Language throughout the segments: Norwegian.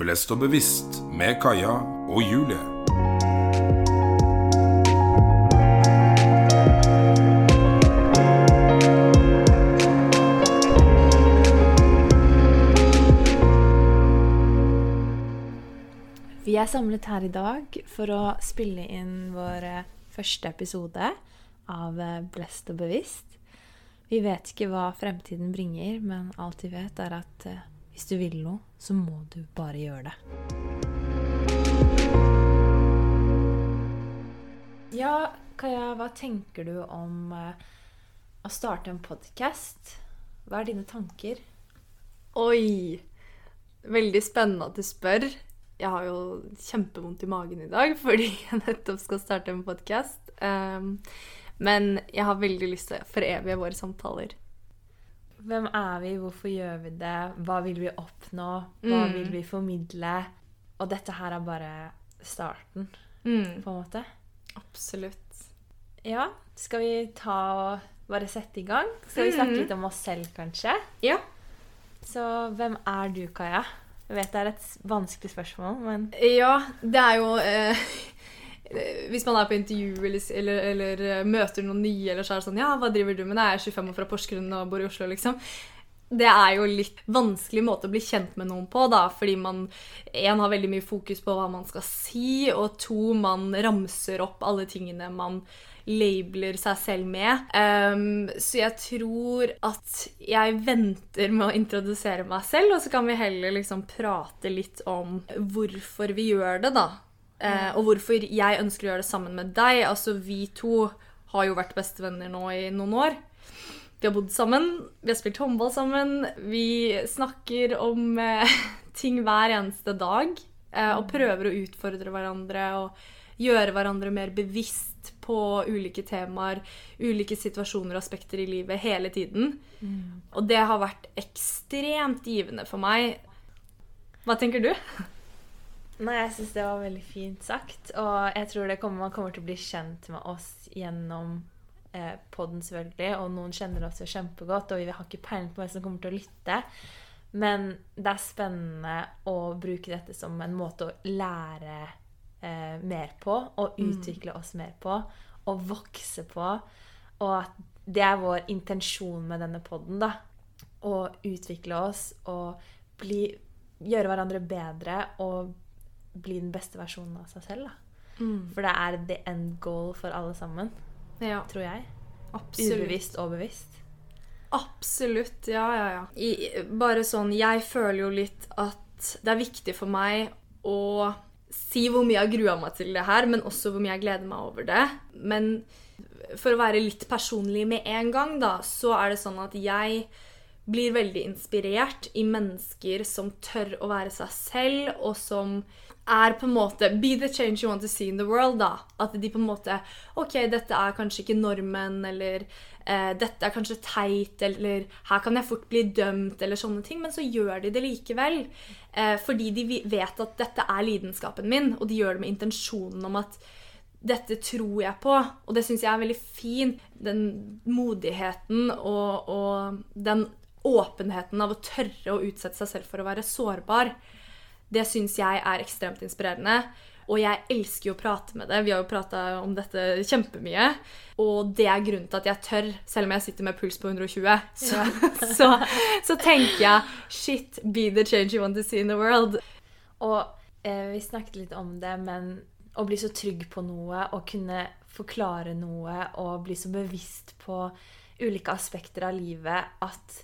Blest og bevisst med Kaja og Julie. Vi er samlet her i dag for å spille inn vår første episode av Blest og bevisst. Vi vet ikke hva fremtiden bringer, men alt vi vet, er at hvis du vil noe, så må du bare gjøre det. Ja, Kaja, hva tenker du om eh, å starte en podkast? Hva er dine tanker? Oi! Veldig spennende at du spør. Jeg har jo kjempevondt i magen i dag fordi jeg nettopp skal starte en podkast. men jeg har veldig lyst til å forevige våre samtaler. Hvem er vi, hvorfor gjør vi det, hva vil vi oppnå, hva Mm. vil vi formidle? Og dette her er bare starten, Mm, på en måte. absolutt. Ja, skal vi ta og bare sette i gang? Skal vi snakke Mhm. litt om oss selv, kanskje? Ja. Så hvem er du, Kaja? Jeg vet det er et vanskelig spørsmål, men Ja, det er jo eh, Hvis man er på intervju eller, eller, eller eh, møter noen nye, eller så er det sånn Ja, hva driver du med? Nei, jeg er 25 år fra Porsgrunn og bor i Oslo, liksom. Det er jo litt vanskelig måte å bli kjent med noen på, da, fordi man en har veldig mye fokus på hva man skal si, og to, man ramser opp alle tingene man labeler seg selv med. Um, så jeg tror at jeg venter med å introdusere meg selv, og så kan vi heller liksom prate litt om hvorfor vi gjør det, da. Eh, og hvorfor jeg ønsker å gjøre det sammen med deg. Altså, vi to har jo vært bestevenner nå i noen år. Vi har bodd sammen, vi har spilt håndball sammen. Vi snakker om eh, ting hver eneste dag. Eh, og prøver å utfordre hverandre og gjøre hverandre mer bevisst på ulike temaer, ulike situasjoner og aspekter i livet hele tiden. Og det har vært ekstremt givende for meg. Hva tenker du? Nei, jeg syns det var veldig fint sagt. Og jeg tror det kommer, man kommer til å bli kjent med oss gjennom eh, podden, selvfølgelig. Og noen kjenner oss jo kjempegodt, og vi har ikke peiling på hvem som kommer til å lytte. Men det er spennende å bruke dette som en måte å lære eh, mer på, og utvikle oss mer på, og vokse på. Og at det er vår intensjon med denne podden, da. Å utvikle oss og bli, gjøre hverandre bedre og bli den beste versjonen av seg selv. Da. For det er the end goal for alle sammen, Ja, tror jeg. absolutt. Ubevisst og bevisst. Absolutt. Ja, ja, ja. I, bare sånn Jeg føler jo litt at det er viktig for meg å si hvor mye jeg grua meg til det her, men også hvor mye jeg gleder meg over det. Men for å være litt personlig med en gang, da, så er det sånn at jeg blir veldig inspirert i mennesker som tør å være seg selv, og som er på en måte Be the change you want to see in the world, da. At de på en måte OK, dette er kanskje ikke normen, eller eh, dette er kanskje teit, eller her kan jeg fort bli dømt, eller sånne ting, men så gjør de det likevel. Eh, fordi de vet at dette er lidenskapen min, og de gjør det med intensjonen om at dette tror jeg på, og det syns jeg er veldig fin. Den modigheten og, og den åpenheten av å tørre å utsette seg selv for å være sårbar, det syns jeg er ekstremt inspirerende. Og jeg elsker jo å prate med det. Vi har jo prata om dette kjempemye. Og det er grunnen til at jeg tør, selv om jeg sitter med puls på 120. Så, så, så tenker jeg shit, be the change you want to see in the world. Og eh, vi snakket litt om det, men å bli så trygg på noe og kunne forklare noe og bli så bevisst på ulike aspekter av livet at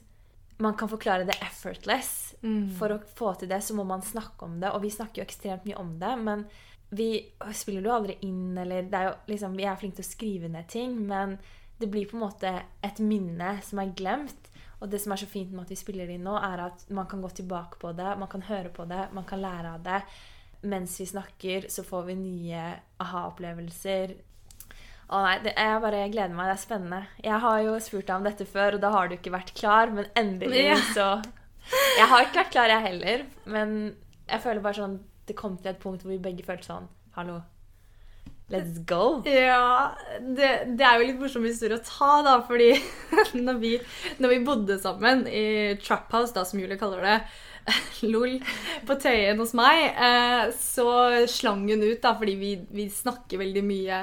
man kan forklare det effortless. For å få til det så må man snakke om det, og vi snakker jo ekstremt mye om det. Men vi spiller det jo aldri inn, eller det er jo liksom, Vi er flinke til å skrive ned ting, men det blir på en måte et minne som er glemt. Og det som er så fint med at vi spiller det inn nå, er at man kan gå tilbake på det, man kan høre på det, man kan lære av det. Mens vi snakker, så får vi nye aha-opplevelser. Å nei, det, jeg bare gleder meg. Det er spennende. Jeg har jo spurt deg om dette før, og da har du ikke vært klar, men endelig Ja. så Jeg har ikke vært klar, jeg heller, men jeg føler bare sånn Det kom til et punkt hvor vi begge følte sånn Hallo, let's go. Ja, det, det er jo litt morsom historie å ta, da, fordi når vi, når vi bodde sammen i Trap House, da, som Julie kaller det, lol, på Tøyen hos meg, eh, så slang hun ut, da, fordi vi, vi snakker veldig mye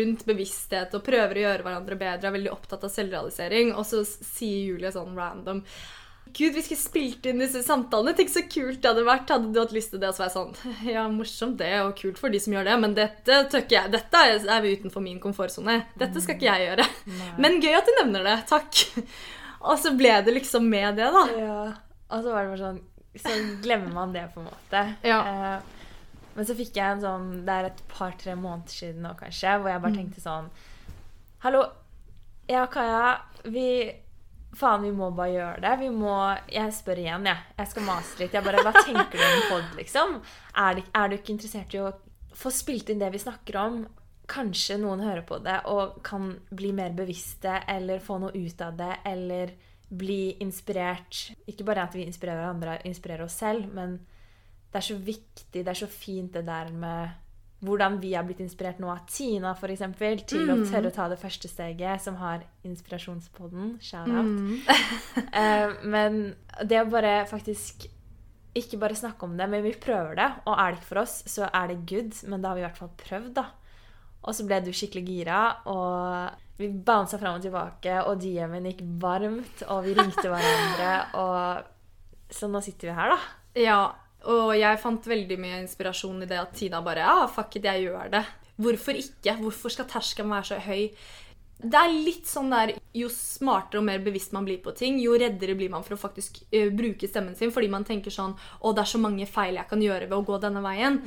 rundt bevissthet og prøver å gjøre hverandre bedre, er veldig opptatt av selvrealisering, og så sier Julie sånn random Gud, vi skulle spilt inn disse samtalene. Tenk så kult det hadde vært. Hadde du hatt lyst til det? Og så var jeg sånn Ja, morsomt det, og kult for de som gjør det, men dette tør ikke jeg. Dette er vi utenfor min komfortsone. Dette skal ikke jeg gjøre. Men gøy at du nevner det. Takk. Og så ble det liksom med det, da. Ja. Og så var det bare sånn Så glemmer man det, på en måte. Ja. Uh, men så fikk jeg en sånn Det er et par-tre måneder siden nå, kanskje, hvor jeg bare tenkte sånn Hallo. jeg Ja, Kaja. Vi Faen, vi må bare gjøre det. Vi må Jeg spør igjen, jeg. Jeg skal mase litt. Jeg bare Hva tenker du om pod, liksom? Er, det, er du ikke interessert i å få spilt inn det vi snakker om? Kanskje noen hører på det og kan bli mer bevisste eller få noe ut av det, eller bli inspirert. Ikke bare at vi inspirerer hverandre, inspirerer oss selv, men det er så viktig, det er så fint det der med hvordan vi har blitt inspirert nå av Tina, f.eks., til å tørre å ta det første steget, som har Inspirasjonspodden. Shout-out. Eh, men det å bare faktisk ikke bare snakke om det, men vi prøver det. Og er det ikke for oss, så er det good, men da har vi i hvert fall prøvd, da. Og så ble du skikkelig gira, og vi bansa fram og tilbake, og DM-en gikk varmt, og vi ringte hverandre, og Så nå sitter vi her, da. Ja, og jeg fant veldig mye inspirasjon i det at Tina bare Ja, fuck it, jeg gjør det. Hvorfor ikke? Hvorfor skal terskelen være så høy? Det er litt sånn der Jo smartere og mer bevisst man blir på ting, jo reddere blir man for å faktisk uh, bruke stemmen sin, fordi man tenker sånn Å, det er så mange feil jeg kan gjøre ved å gå denne veien.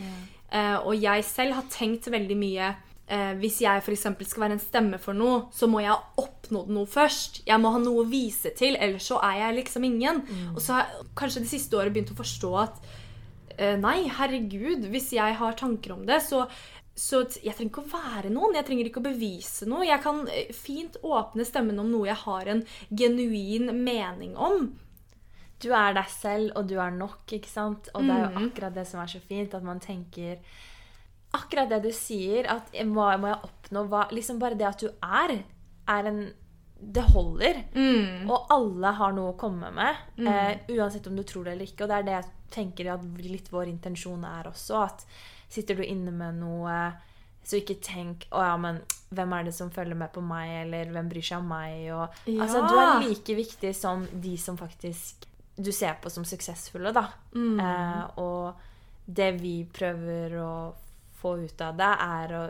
Eh, og jeg selv har tenkt veldig mye eh, Hvis jeg f.eks. skal være en stemme for noe, så må jeg ha oppnådd noe først. Jeg må ha noe å vise til, ellers så er jeg liksom ingen. Og så har jeg kanskje det siste året begynt å forstå at eh, nei, herregud, hvis jeg har tanker om det, så så jeg trenger ikke å være noen, jeg trenger ikke å bevise noe. Jeg kan eh, fint åpne stemmen om noe jeg har en genuin mening om. Du er deg selv, og du er nok, ikke sant? Og det er Mm. jo akkurat det som er så fint, at man tenker Akkurat det du sier, at hva må jeg oppnå? Hva, liksom bare det at du er, er en Det holder. Mm. Og alle har noe å komme med, eh, uansett om du tror det eller ikke. Og det er det jeg tenker at litt vår intensjon er også. At sitter du inne med noe, så ikke tenk å ja, men hvem er det som følger med på meg, eller hvem bryr seg om meg? Og, altså, du er like viktig som de som faktisk du ser på som suksessfulle, da. Eh, og det vi prøver å få ut av det, er å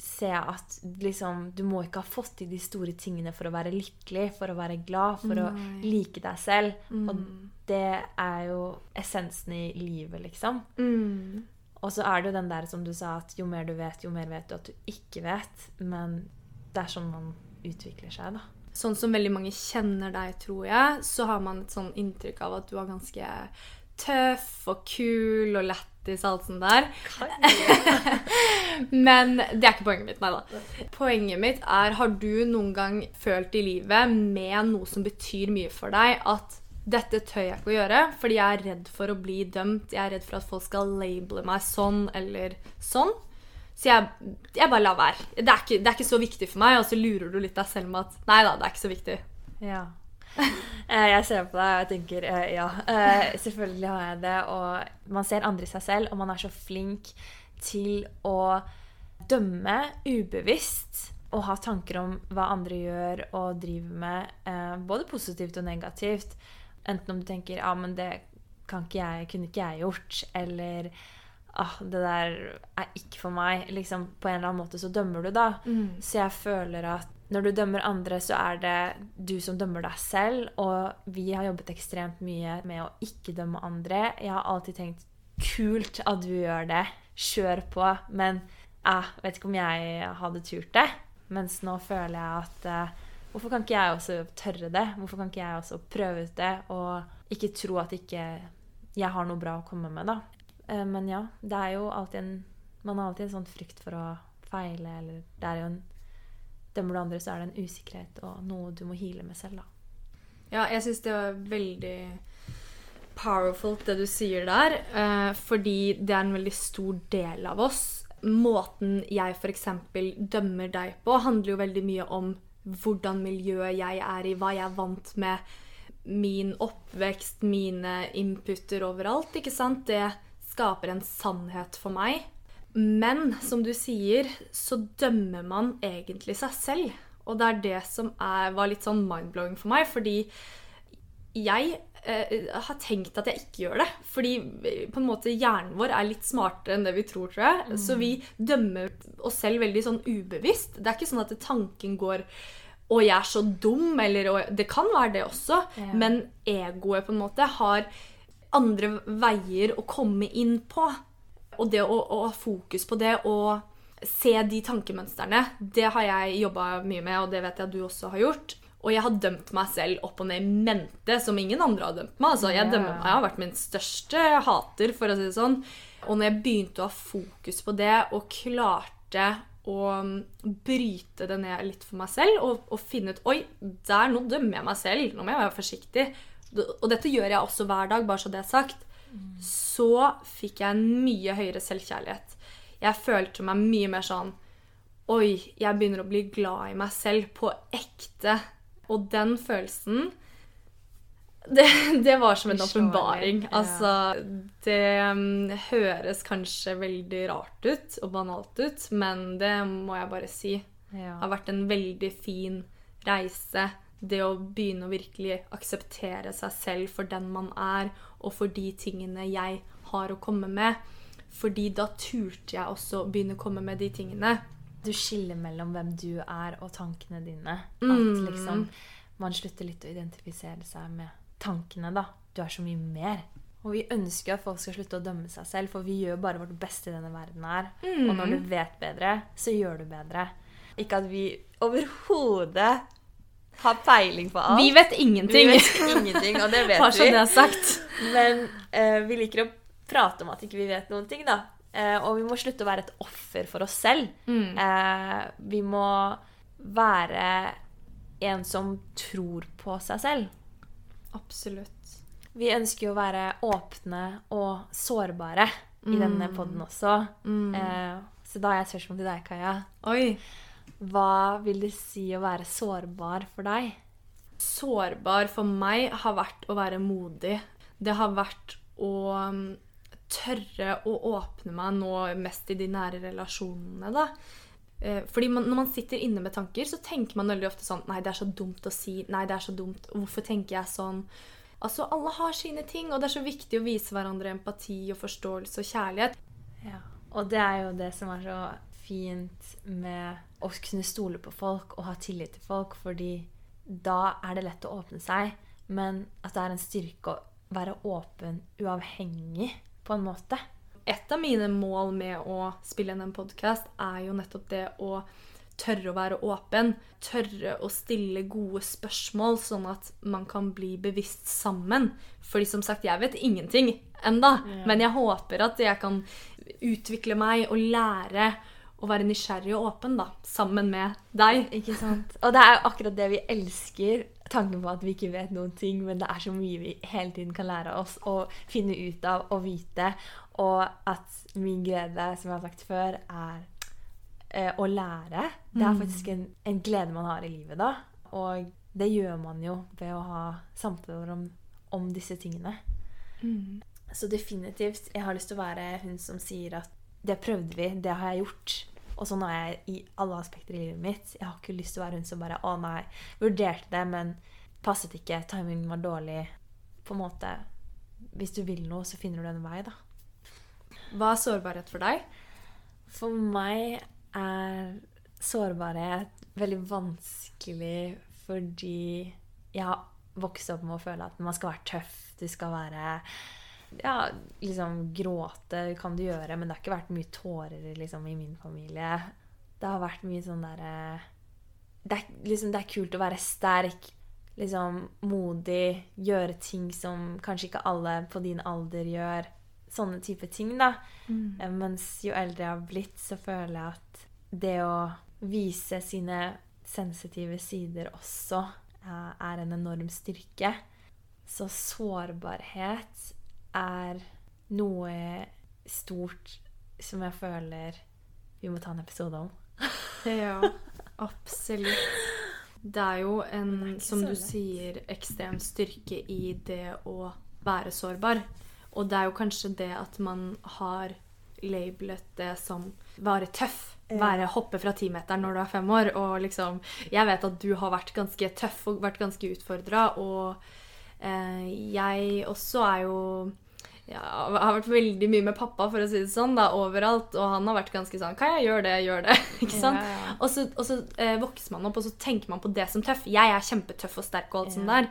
se at liksom, du må ikke ha fått til de store tingene for å være lykkelig, for å være glad, for å like deg selv. Og det er jo essensen i livet, liksom. Mm. Og så er det jo den der som du sa, at jo mer du vet, jo mer vet du at du ikke vet. Men det er sånn man utvikler seg, da. Sånn som veldig mange kjenner deg, tror jeg, så har man et sånn inntrykk av at du er ganske tøff og kul og lættis alt sånt der. Men det er ikke poenget mitt. Nei da. Poenget mitt er har du noen gang følt i livet med noe som betyr mye for deg, at dette tør jeg ikke å gjøre fordi jeg er redd for å bli dømt. Jeg er redd for at folk skal labele meg sånn eller sånn. Så jeg, jeg bare lar være. Det er, ikke, det er ikke så viktig for meg. Og så lurer du litt deg selv med at nei da, det er ikke så viktig. Ja. Eh, Jeg ser på deg og jeg tenker eh, ja. Eh, Selvfølgelig har jeg det. Og man ser andre i seg selv, og man er så flink til å dømme ubevisst. Og ha tanker om hva andre gjør og driver med, både positivt og negativt. Enten om du tenker ja, men det kan ikke jeg, kunne ikke jeg gjort, eller ah, det der er ikke for meg. Liksom, på en eller annen måte så dømmer du, da. Så jeg føler at når du dømmer andre, så er det du som dømmer deg selv. Og vi har jobbet ekstremt mye med å ikke dømme andre. Jeg har alltid tenkt kult at du gjør det. Kjør på. Men jeg vet ikke om jeg hadde turt det. Mens nå føler jeg at eh, Hvorfor kan ikke jeg også tørre det? Hvorfor kan ikke jeg også prøve ut det? Og ikke tro at ikke jeg har noe bra å komme med, da. Eh, Men ja, det er jo alltid en Man har alltid en sånn frykt for å feile, eller det er jo en Dømmer du andre, så er det en usikkerhet og noe du må heale med selv, da. Ja, jeg syns det var veldig powerful det du sier der. eh, fordi det er en veldig stor del av oss. Måten jeg f.eks. dømmer deg på, handler jo veldig mye om hvordan miljøet jeg er i, hva jeg er vant med. min oppvekst, mine inputter overalt, ikke sant, det skaper en sannhet for meg. Men som du sier, så dømmer man egentlig seg selv. Og det er det som er, var litt sånn mind-blowing for meg, fordi jeg eh, har tenkt at jeg ikke gjør det. Fordi eh, på en måte hjernen vår er litt smartere enn det vi tror, tror jeg. Så vi dømmer oss selv veldig sånn ubevisst. Det er ikke sånn at tanken går å, jeg er så dum, eller og, Det kan være det også, Ja. men egoet på en måte har andre veier å komme inn på. Og det å, å ha fokus på det og se de tankemønstrene, det har jeg jobba mye med, og det vet jeg at du også har gjort. Og jeg har dømt meg selv opp og ned i mente, som ingen andre har dømt meg. Altså, jeg, dømmer jeg har vært min største hater, for å si det sånn. Og når jeg begynte å ha fokus på det, og klarte å mm, bryte det ned litt for meg selv, og, og finne ut Oi, der nå dømmer jeg meg selv. Nå må jeg være forsiktig. Og dette gjør jeg også hver dag, bare så det er sagt. Så fikk jeg en mye høyere selvkjærlighet. Jeg følte meg mye mer sånn Oi, jeg begynner å bli glad i meg selv på ekte. Og den følelsen Det, det var som en åpenbaring. Altså, det mm, høres kanskje veldig rart ut og banalt ut, men det må jeg bare si. Det har vært en veldig fin reise. Det å begynne å virkelig akseptere seg selv for den man er, og for de tingene jeg har å komme med. Fordi da turte jeg også å begynne å komme med de tingene. Du skiller mellom hvem du er og tankene dine. At Mm. liksom man slutter litt å identifisere seg med tankene, da. Du er så mye mer. Og vi ønsker at folk skal slutte å dømme seg selv, for vi gjør bare vårt beste i denne verden her. Og når du vet bedre, så gjør du bedre. Ikke at vi overhodet har peiling på alt. Vi vet Vi ingenting. vet ingenting, og det vet Bare så vi. det er sagt. Men eh, vi liker å prate om at ikke vi vet noen ting, da. Eh, og vi må slutte å være et offer for oss selv. Mm. Eh, vi må være en som tror på seg selv. Absolutt. Vi ønsker jo å være åpne og sårbare i denne poden også. Mm. Eh, så da har jeg et spørsmål til deg, Kaja. Oi. Hva vil det si å være sårbar for deg? Sårbar for meg har vært å være modig. Det har vært å um, tørre å åpne meg nå mest i de nære relasjonene, da. Eh, Fordi man, når man sitter inne med tanker, så tenker man veldig ofte sånn Nei, det er så dumt å si. Nei, det er så dumt. Hvorfor tenker jeg sånn? Altså, Alle har sine ting, og det er så viktig å vise hverandre empati og forståelse og kjærlighet. Ja. Og det er jo det som er så fint med å kunne stole på folk og ha tillit til folk, fordi da er det lett å åpne seg, men at det er en styrke å være åpen uavhengig, på en måte. Et av mine mål med å spille inn en podkast er jo nettopp det å tørre å være åpen. Tørre å stille gode spørsmål, sånn at man kan bli bevisst sammen. Fordi som sagt, jeg vet ingenting enda, Ja. men jeg håper at jeg kan utvikle meg og lære å være nysgjerrig og åpen da, sammen med deg. Ikke sant? Og det er jo akkurat det vi elsker. Tanken på at vi ikke vet noen ting, men det er så mye vi hele tiden kan lære oss å finne ut av og vite. Og at min glede, som jeg har sagt før, er eh, å lære. Det er faktisk en, en glede man har i livet da. Og det gjør man jo ved å ha samtaler om, om disse tingene. Så definitivt, jeg har lyst til å være hun som sier at det prøvde vi, det har jeg gjort. Og sånn er jeg i alle aspekter i livet mitt. Jeg har ikke lyst til å være hun som bare Å, nei. Vurderte det, men passet ikke. Timingen var dårlig. På en måte Hvis du vil noe, så finner du en vei, da. Hva er sårbarhet for deg? For meg er sårbarhet veldig vanskelig fordi jeg har vokst opp med å føle at man skal være tøff, du skal være Ja, liksom gråte kan du gjøre, men det har ikke vært mye tårer liksom, i min familie. Det har vært mye sånn derre det, er- liksom, det er kult å være sterk, liksom modig, gjøre ting som kanskje ikke alle på din alder gjør. Sånne type ting, da. Mm. Mens jo eldre jeg har blitt, så føler jeg at det å vise sine sensitive sider også eh, er en enorm styrke. Så sårbarhet er noe stort som jeg føler vi må ta en episode om. Ja, absolutt. Det er jo en, er som du sier, ekstrem styrke i det å være sårbar. Og det er jo kanskje det at man har labelet det som være tøff. Være hoppe fra timeteren når du er fem år. Og liksom Jeg vet at du har vært ganske tøff og vært ganske utfordra, og jeg også er jo ja, har vært veldig mye med pappa, for å si det sånn, da, overalt. Og han har vært ganske sånn Kan jeg gjøre det? Gjør det. ikke sant? Ja, ja. Og så, og så eh, vokser man opp, og så tenker man på det som tøff. Jeg er kjempetøff og sterk og alt sånt der.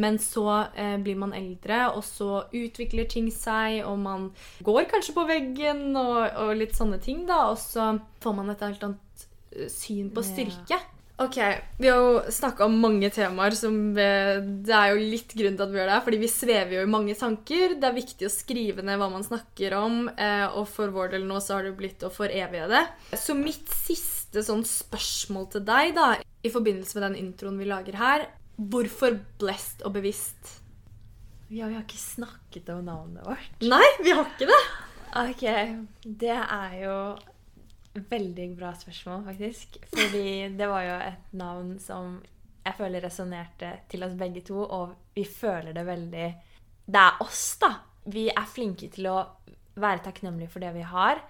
Men så eh, blir man eldre, og så utvikler ting seg, og man går kanskje på veggen og, og litt sånne ting, da. Og så får man et helt annet eh, syn på styrke. Ok, Vi har jo snakka om mange temaer. som Det er jo litt grunn til at vi gjør det. Fordi vi svever jo i mange tanker. Det er viktig å skrive ned hva man snakker om. eh, Og for vår del nå så har det blitt å forevige det. Så mitt siste sånn spørsmål til deg, da, i forbindelse med den introen vi lager her Hvorfor blessed og bevisst? Ja, vi har ikke snakket om navnet vårt. Nei, vi har ikke det! Ok, det er jo veldig bra spørsmål, faktisk. Fordi det var jo et navn som jeg føler resonnerte til oss begge to, og vi føler det veldig Det er oss, da. Vi er flinke til å være takknemlige for det vi har.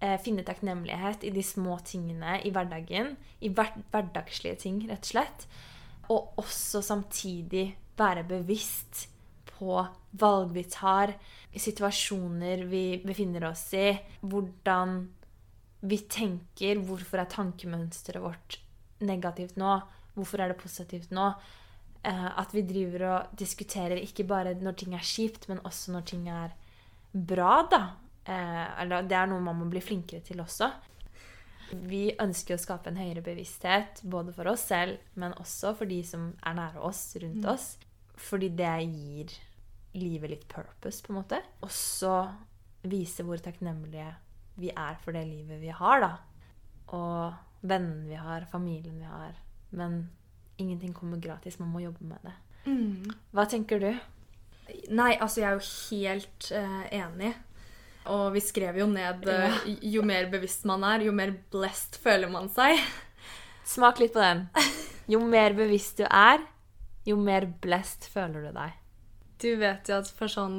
Eh, finne takknemlighet i de små tingene i hverdagen. I hver hverdagslige ting, rett og slett. Og også samtidig være bevisst på valg vi tar, situasjoner vi befinner oss i, hvordan vi tenker, hvorfor er tankemønsteret vårt negativt nå, hvorfor er det positivt nå. Eh, at vi driver og diskuterer ikke bare når ting er kjipt, men også når ting er bra, da. Eh, det er noe man må bli flinkere til også. Vi ønsker å skape en høyere bevissthet, både for oss selv, men også for de som er nære oss, rundt oss. Fordi det gir livet litt purpose, på en måte. Også vise hvor takknemlige vi er for det livet vi har, da. Og vennene vi har, familien vi har. Men ingenting kommer gratis. Man må jobbe med det. Hva tenker du? Nei, altså jeg er jo helt uh, enig. Og vi skrev jo ned uh, jo mer bevisst man er, jo mer blessed føler man seg. Smak litt på den. Jo mer bevisst du er, jo mer blessed føler du deg. Du vet jo at for sånn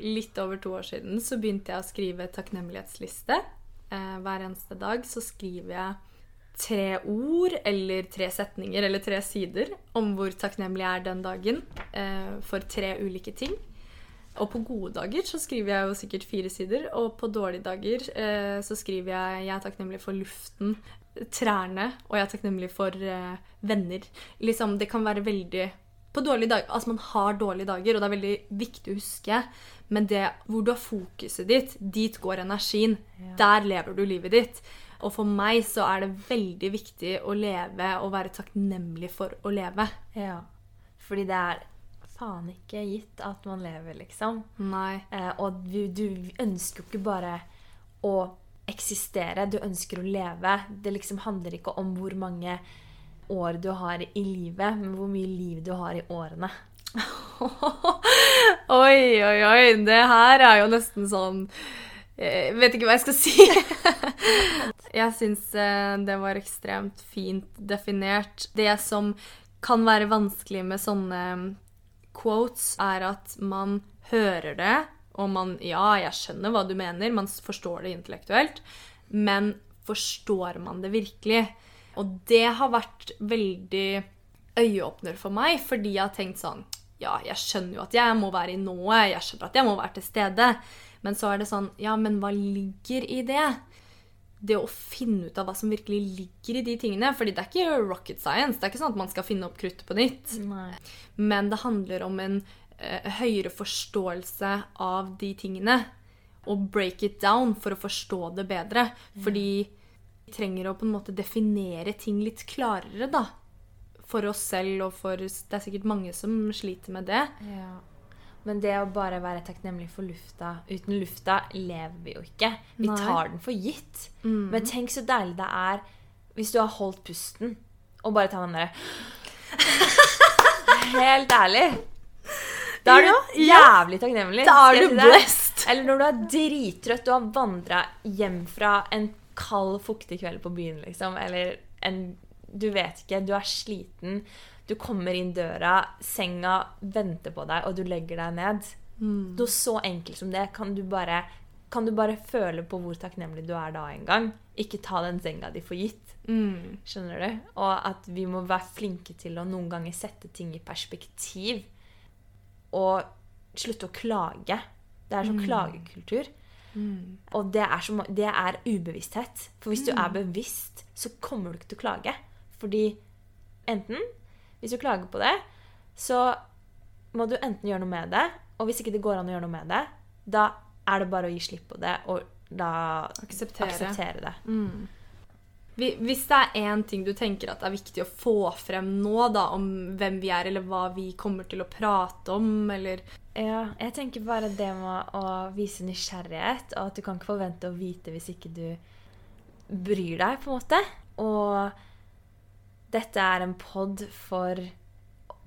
litt over to år siden så begynte jeg å skrive takknemlighetsliste. Eh, hver eneste dag så skriver jeg tre ord eller tre setninger eller tre sider om hvor takknemlig jeg er den dagen eh, for tre ulike ting. Og på gode dager så skriver jeg jo sikkert fire sider, og på dårlige dager eh, så skriver jeg 'jeg er takknemlig for luften', trærne, og 'jeg er takknemlig for eh, venner'. Liksom, det kan være veldig på dårlige dager, altså Man har dårlige dager, og det er veldig viktig å huske. Men det hvor du har fokuset ditt, dit går energien. Der lever du livet ditt. Og for meg så er det veldig viktig å leve og være takknemlig for å leve. Ja. Fordi det er faen ikke gitt at man lever, liksom. Nei. Eh, og du, du ønsker jo ikke bare å eksistere, du ønsker å leve. Det liksom handler ikke om hvor mange år du har i livet, men hvor mye liv du har i årene. oi, oi, oi. Det her er jo nesten sånn Jeg vet ikke hva jeg skal si. jeg syns eh, det var ekstremt fint definert. Det som kan være vanskelig med sånne quotes, er at man hører det, og man Ja, jeg skjønner hva du mener, man forstår det intellektuelt, men forstår man det virkelig? Og det har vært veldig øyeåpner for meg, fordi jeg har tenkt sånn Ja, jeg skjønner jo at jeg må være i nået, jeg skjønner at jeg må være til stede. Men så er det sånn Ja, men hva ligger i det? Det å finne ut av hva som virkelig ligger i de tingene. fordi det er ikke rocket science. Det er ikke sånn at man skal finne opp kruttet på nytt. Nei. Men det handler om en eh, høyere forståelse av de tingene. Og break it down for å forstå det bedre. Fordi vi trenger å på en måte definere ting litt klarere, da. For oss selv og for Det er sikkert mange som sliter med det. Ja. Men det å bare være takknemlig for lufta Uten lufta lever vi jo ikke. Vi Nei. tar den for gitt. Men tenk så deilig det er hvis du har holdt pusten og bare tar den derre Helt ærlig. Da er du jævlig takknemlig. Da er du blessed. Eller når du er drittrøtt, og har vandra hjem fra en kald, fuktig kveld på byen, liksom, eller en Du vet ikke. Du er sliten. Du kommer inn døra, senga venter på deg, og du legger deg ned. Noe så enkelt som det kan du bare kan du bare føle på hvor takknemlig du er da en gang. Ikke ta den senga di for gitt. Mm. Skjønner du? Og at vi må være flinke til å noen ganger sette ting i perspektiv. Og slutte å klage. Det er sånn klagekultur. Og det er, som, det er ubevissthet. For hvis du er bevisst, så kommer du ikke til å klage. Fordi enten, hvis du klager på det, så må du enten gjøre noe med det, og hvis ikke det går an å gjøre noe med det, da er det bare å gi slipp på det, og da Akseptere. akseptere det. Mm. Hvis det er én ting du tenker at er viktig å få frem nå, da, om hvem vi er, eller hva vi kommer til å prate om, eller Ja, jeg tenker bare det med å vise nysgjerrighet, og at du kan ikke forvente å vite hvis ikke du bryr deg, på en måte. Og dette er en pod for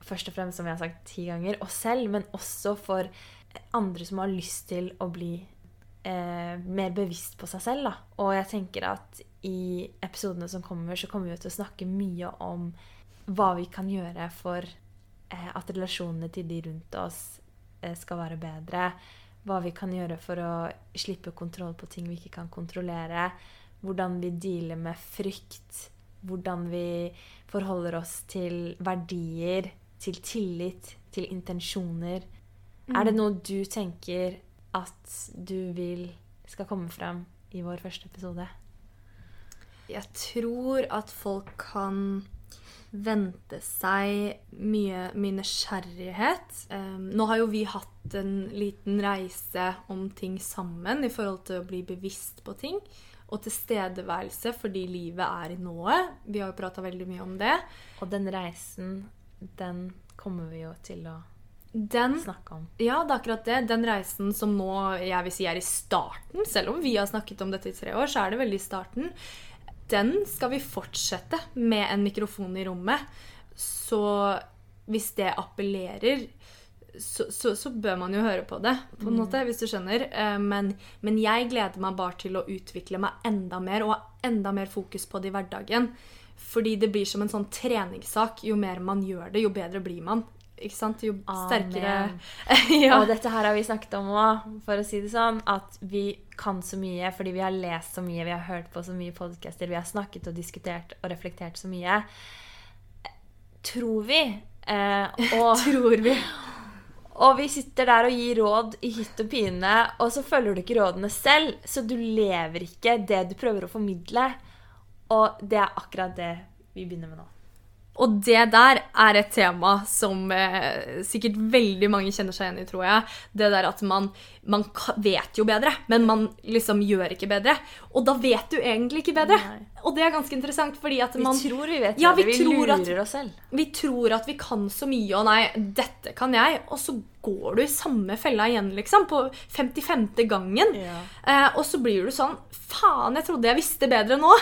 først og fremst, som jeg har sagt ti ganger, oss selv, men også for andre som har lyst til å bli eh, mer bevisst på seg selv. Da. Og jeg tenker at i episodene som kommer, så kommer vi til å snakke mye om hva vi kan gjøre for eh, at relasjonene til de rundt oss skal være bedre. Hva vi kan gjøre for å slippe kontroll på ting vi ikke kan kontrollere. Hvordan vi dealer med frykt. Hvordan vi forholder oss til verdier, til tillit, til intensjoner. Er det noe du tenker at du vil skal komme frem i vår første episode? Jeg tror at folk kan vente seg mye, mye nysgjerrighet. Um, nå har jo vi hatt en liten reise om ting sammen i forhold til å bli bevisst på ting. Og tilstedeværelse fordi livet er i nået. Vi har jo prata veldig mye om det. Og den reisen, den kommer vi jo til å Den snakke om. Ja, det er akkurat det. Den reisen som nå jeg vil si er i starten, selv om vi har snakket om dette i tre år, så er det veldig i starten. Den skal vi fortsette med en mikrofon i rommet. Så hvis det appellerer, så, så, så bør man jo høre på det, på en måte, hvis du skjønner. Eh, Men, men jeg gleder meg bare til å utvikle meg enda mer, og ha enda mer fokus på det i hverdagen. Fordi det blir som en sånn treningssak. Jo mer man gjør det, jo bedre blir man. Ikke sant? Jo sterkere ja. Og dette her har vi snakket om òg, for å si det sånn. At vi kan så mye fordi vi har lest så mye, vi har hørt på så mye podcaster, vi har snakket og diskutert og reflektert så mye. Tror vi. Eh, og, Tror vi. og vi sitter der og gir råd i hytt og pine, og så følger du ikke rådene selv. Så du lever ikke det du prøver å formidle. Og det er akkurat det vi begynner med nå. Og det der er et tema som eh, sikkert veldig mange kjenner seg igjen i, tror jeg. Det der at man, man vet jo bedre, men man liksom gjør ikke bedre. Og da vet du egentlig ikke bedre. Nei. Og det er ganske interessant, fordi at man Vi tror vi vet Ja, bedre. vi Vi, lurer at- oss selv. vi tror at vi kan så mye, og nei, dette kan jeg. Og så går du i samme fella igjen, liksom, på 55. gangen. Ja. Eh, og så blir du sånn Faen, jeg trodde jeg visste bedre nå.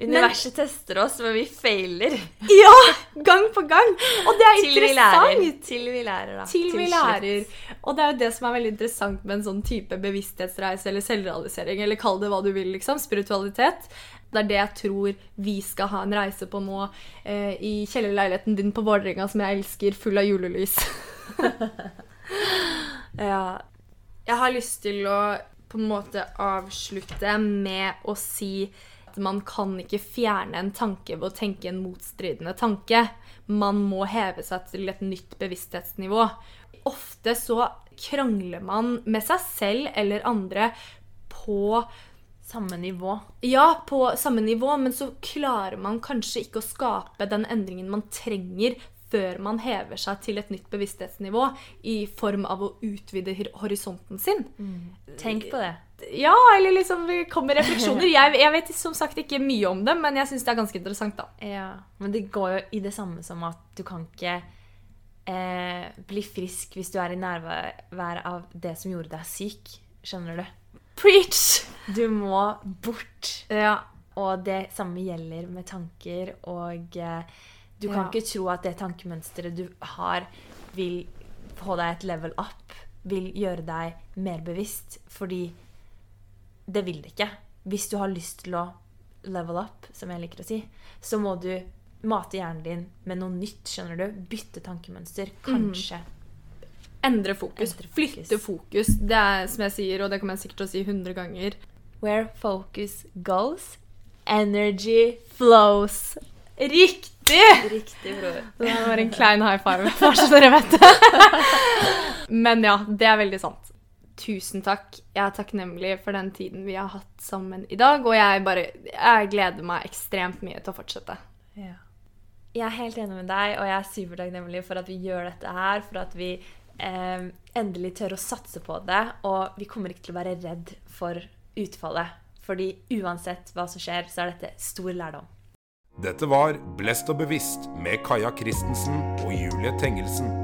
Universet tester oss, men vi feiler. ja! Gang på gang. Og det er Til vi interessant. Til vi lærer, da. Til vi slutt. lærer. Og det er jo det som er veldig interessant med en sånn type bevissthetsreise eller selvrealisering, eller kall det hva du vil, liksom. Spiritualitet. Det er det jeg tror vi skal ha en reise på nå eh, i kjellerleiligheten din på Vålerenga, som jeg elsker, full av julelys. Ja. Jeg har lyst til å på en måte avslutte med å si at man kan ikke fjerne en tanke ved å tenke en motstridende tanke. Man må heve seg til et nytt bevissthetsnivå. Ofte så krangler man med seg selv eller andre på Samme nivå. ja, på samme nivå, men så klarer man kanskje ikke å skape den endringen man trenger før man hever seg til et nytt bevissthetsnivå i form av å utvide horisonten sin. Tenk på det. Ja, eller liksom det kommer refleksjoner. Jeg, jeg vet som sagt ikke mye om det, men jeg syns det er ganske interessant, da. Ja. Men det går jo i det samme som at du kan ikke eh, bli frisk hvis du er i nærvær av det som gjorde deg syk. Skjønner du? Preach! Du må bort. Ja. Og det samme gjelder med tanker. Og eh, du kan Ja. ikke tro at det tankemønsteret du har, vil få deg et level up. Vil gjøre deg mer bevisst. Fordi det vil det ikke. Hvis du har lyst til å level up, som jeg liker å si, så må du mate hjernen din med noe nytt, skjønner du. Bytte tankemønster. Kanskje. Endre fokus. Endre fokus. Flytte fokus. Det er som jeg sier, og det kommer jeg sikkert til å si 100 ganger. Where focus goes, energy flows. Riktig! Riktig, bror. Det var en klein high five, bare så dere vet det. Men ja, det er veldig sant. Tusen takk. Jeg er takknemlig for den tiden vi har hatt sammen i dag. Og jeg bare jeg gleder meg ekstremt mye til å fortsette. Ja. Jeg er helt enig med deg, og jeg er supertakknemlig for at vi gjør dette her. For at vi eh, endelig tør å satse på det. Og vi kommer ikke til å være redd for utfallet. Fordi uansett hva som skjer, så er dette stor lærdom. Dette var Blest og bevisst med Kaja Christensen og Julie Tengelsen.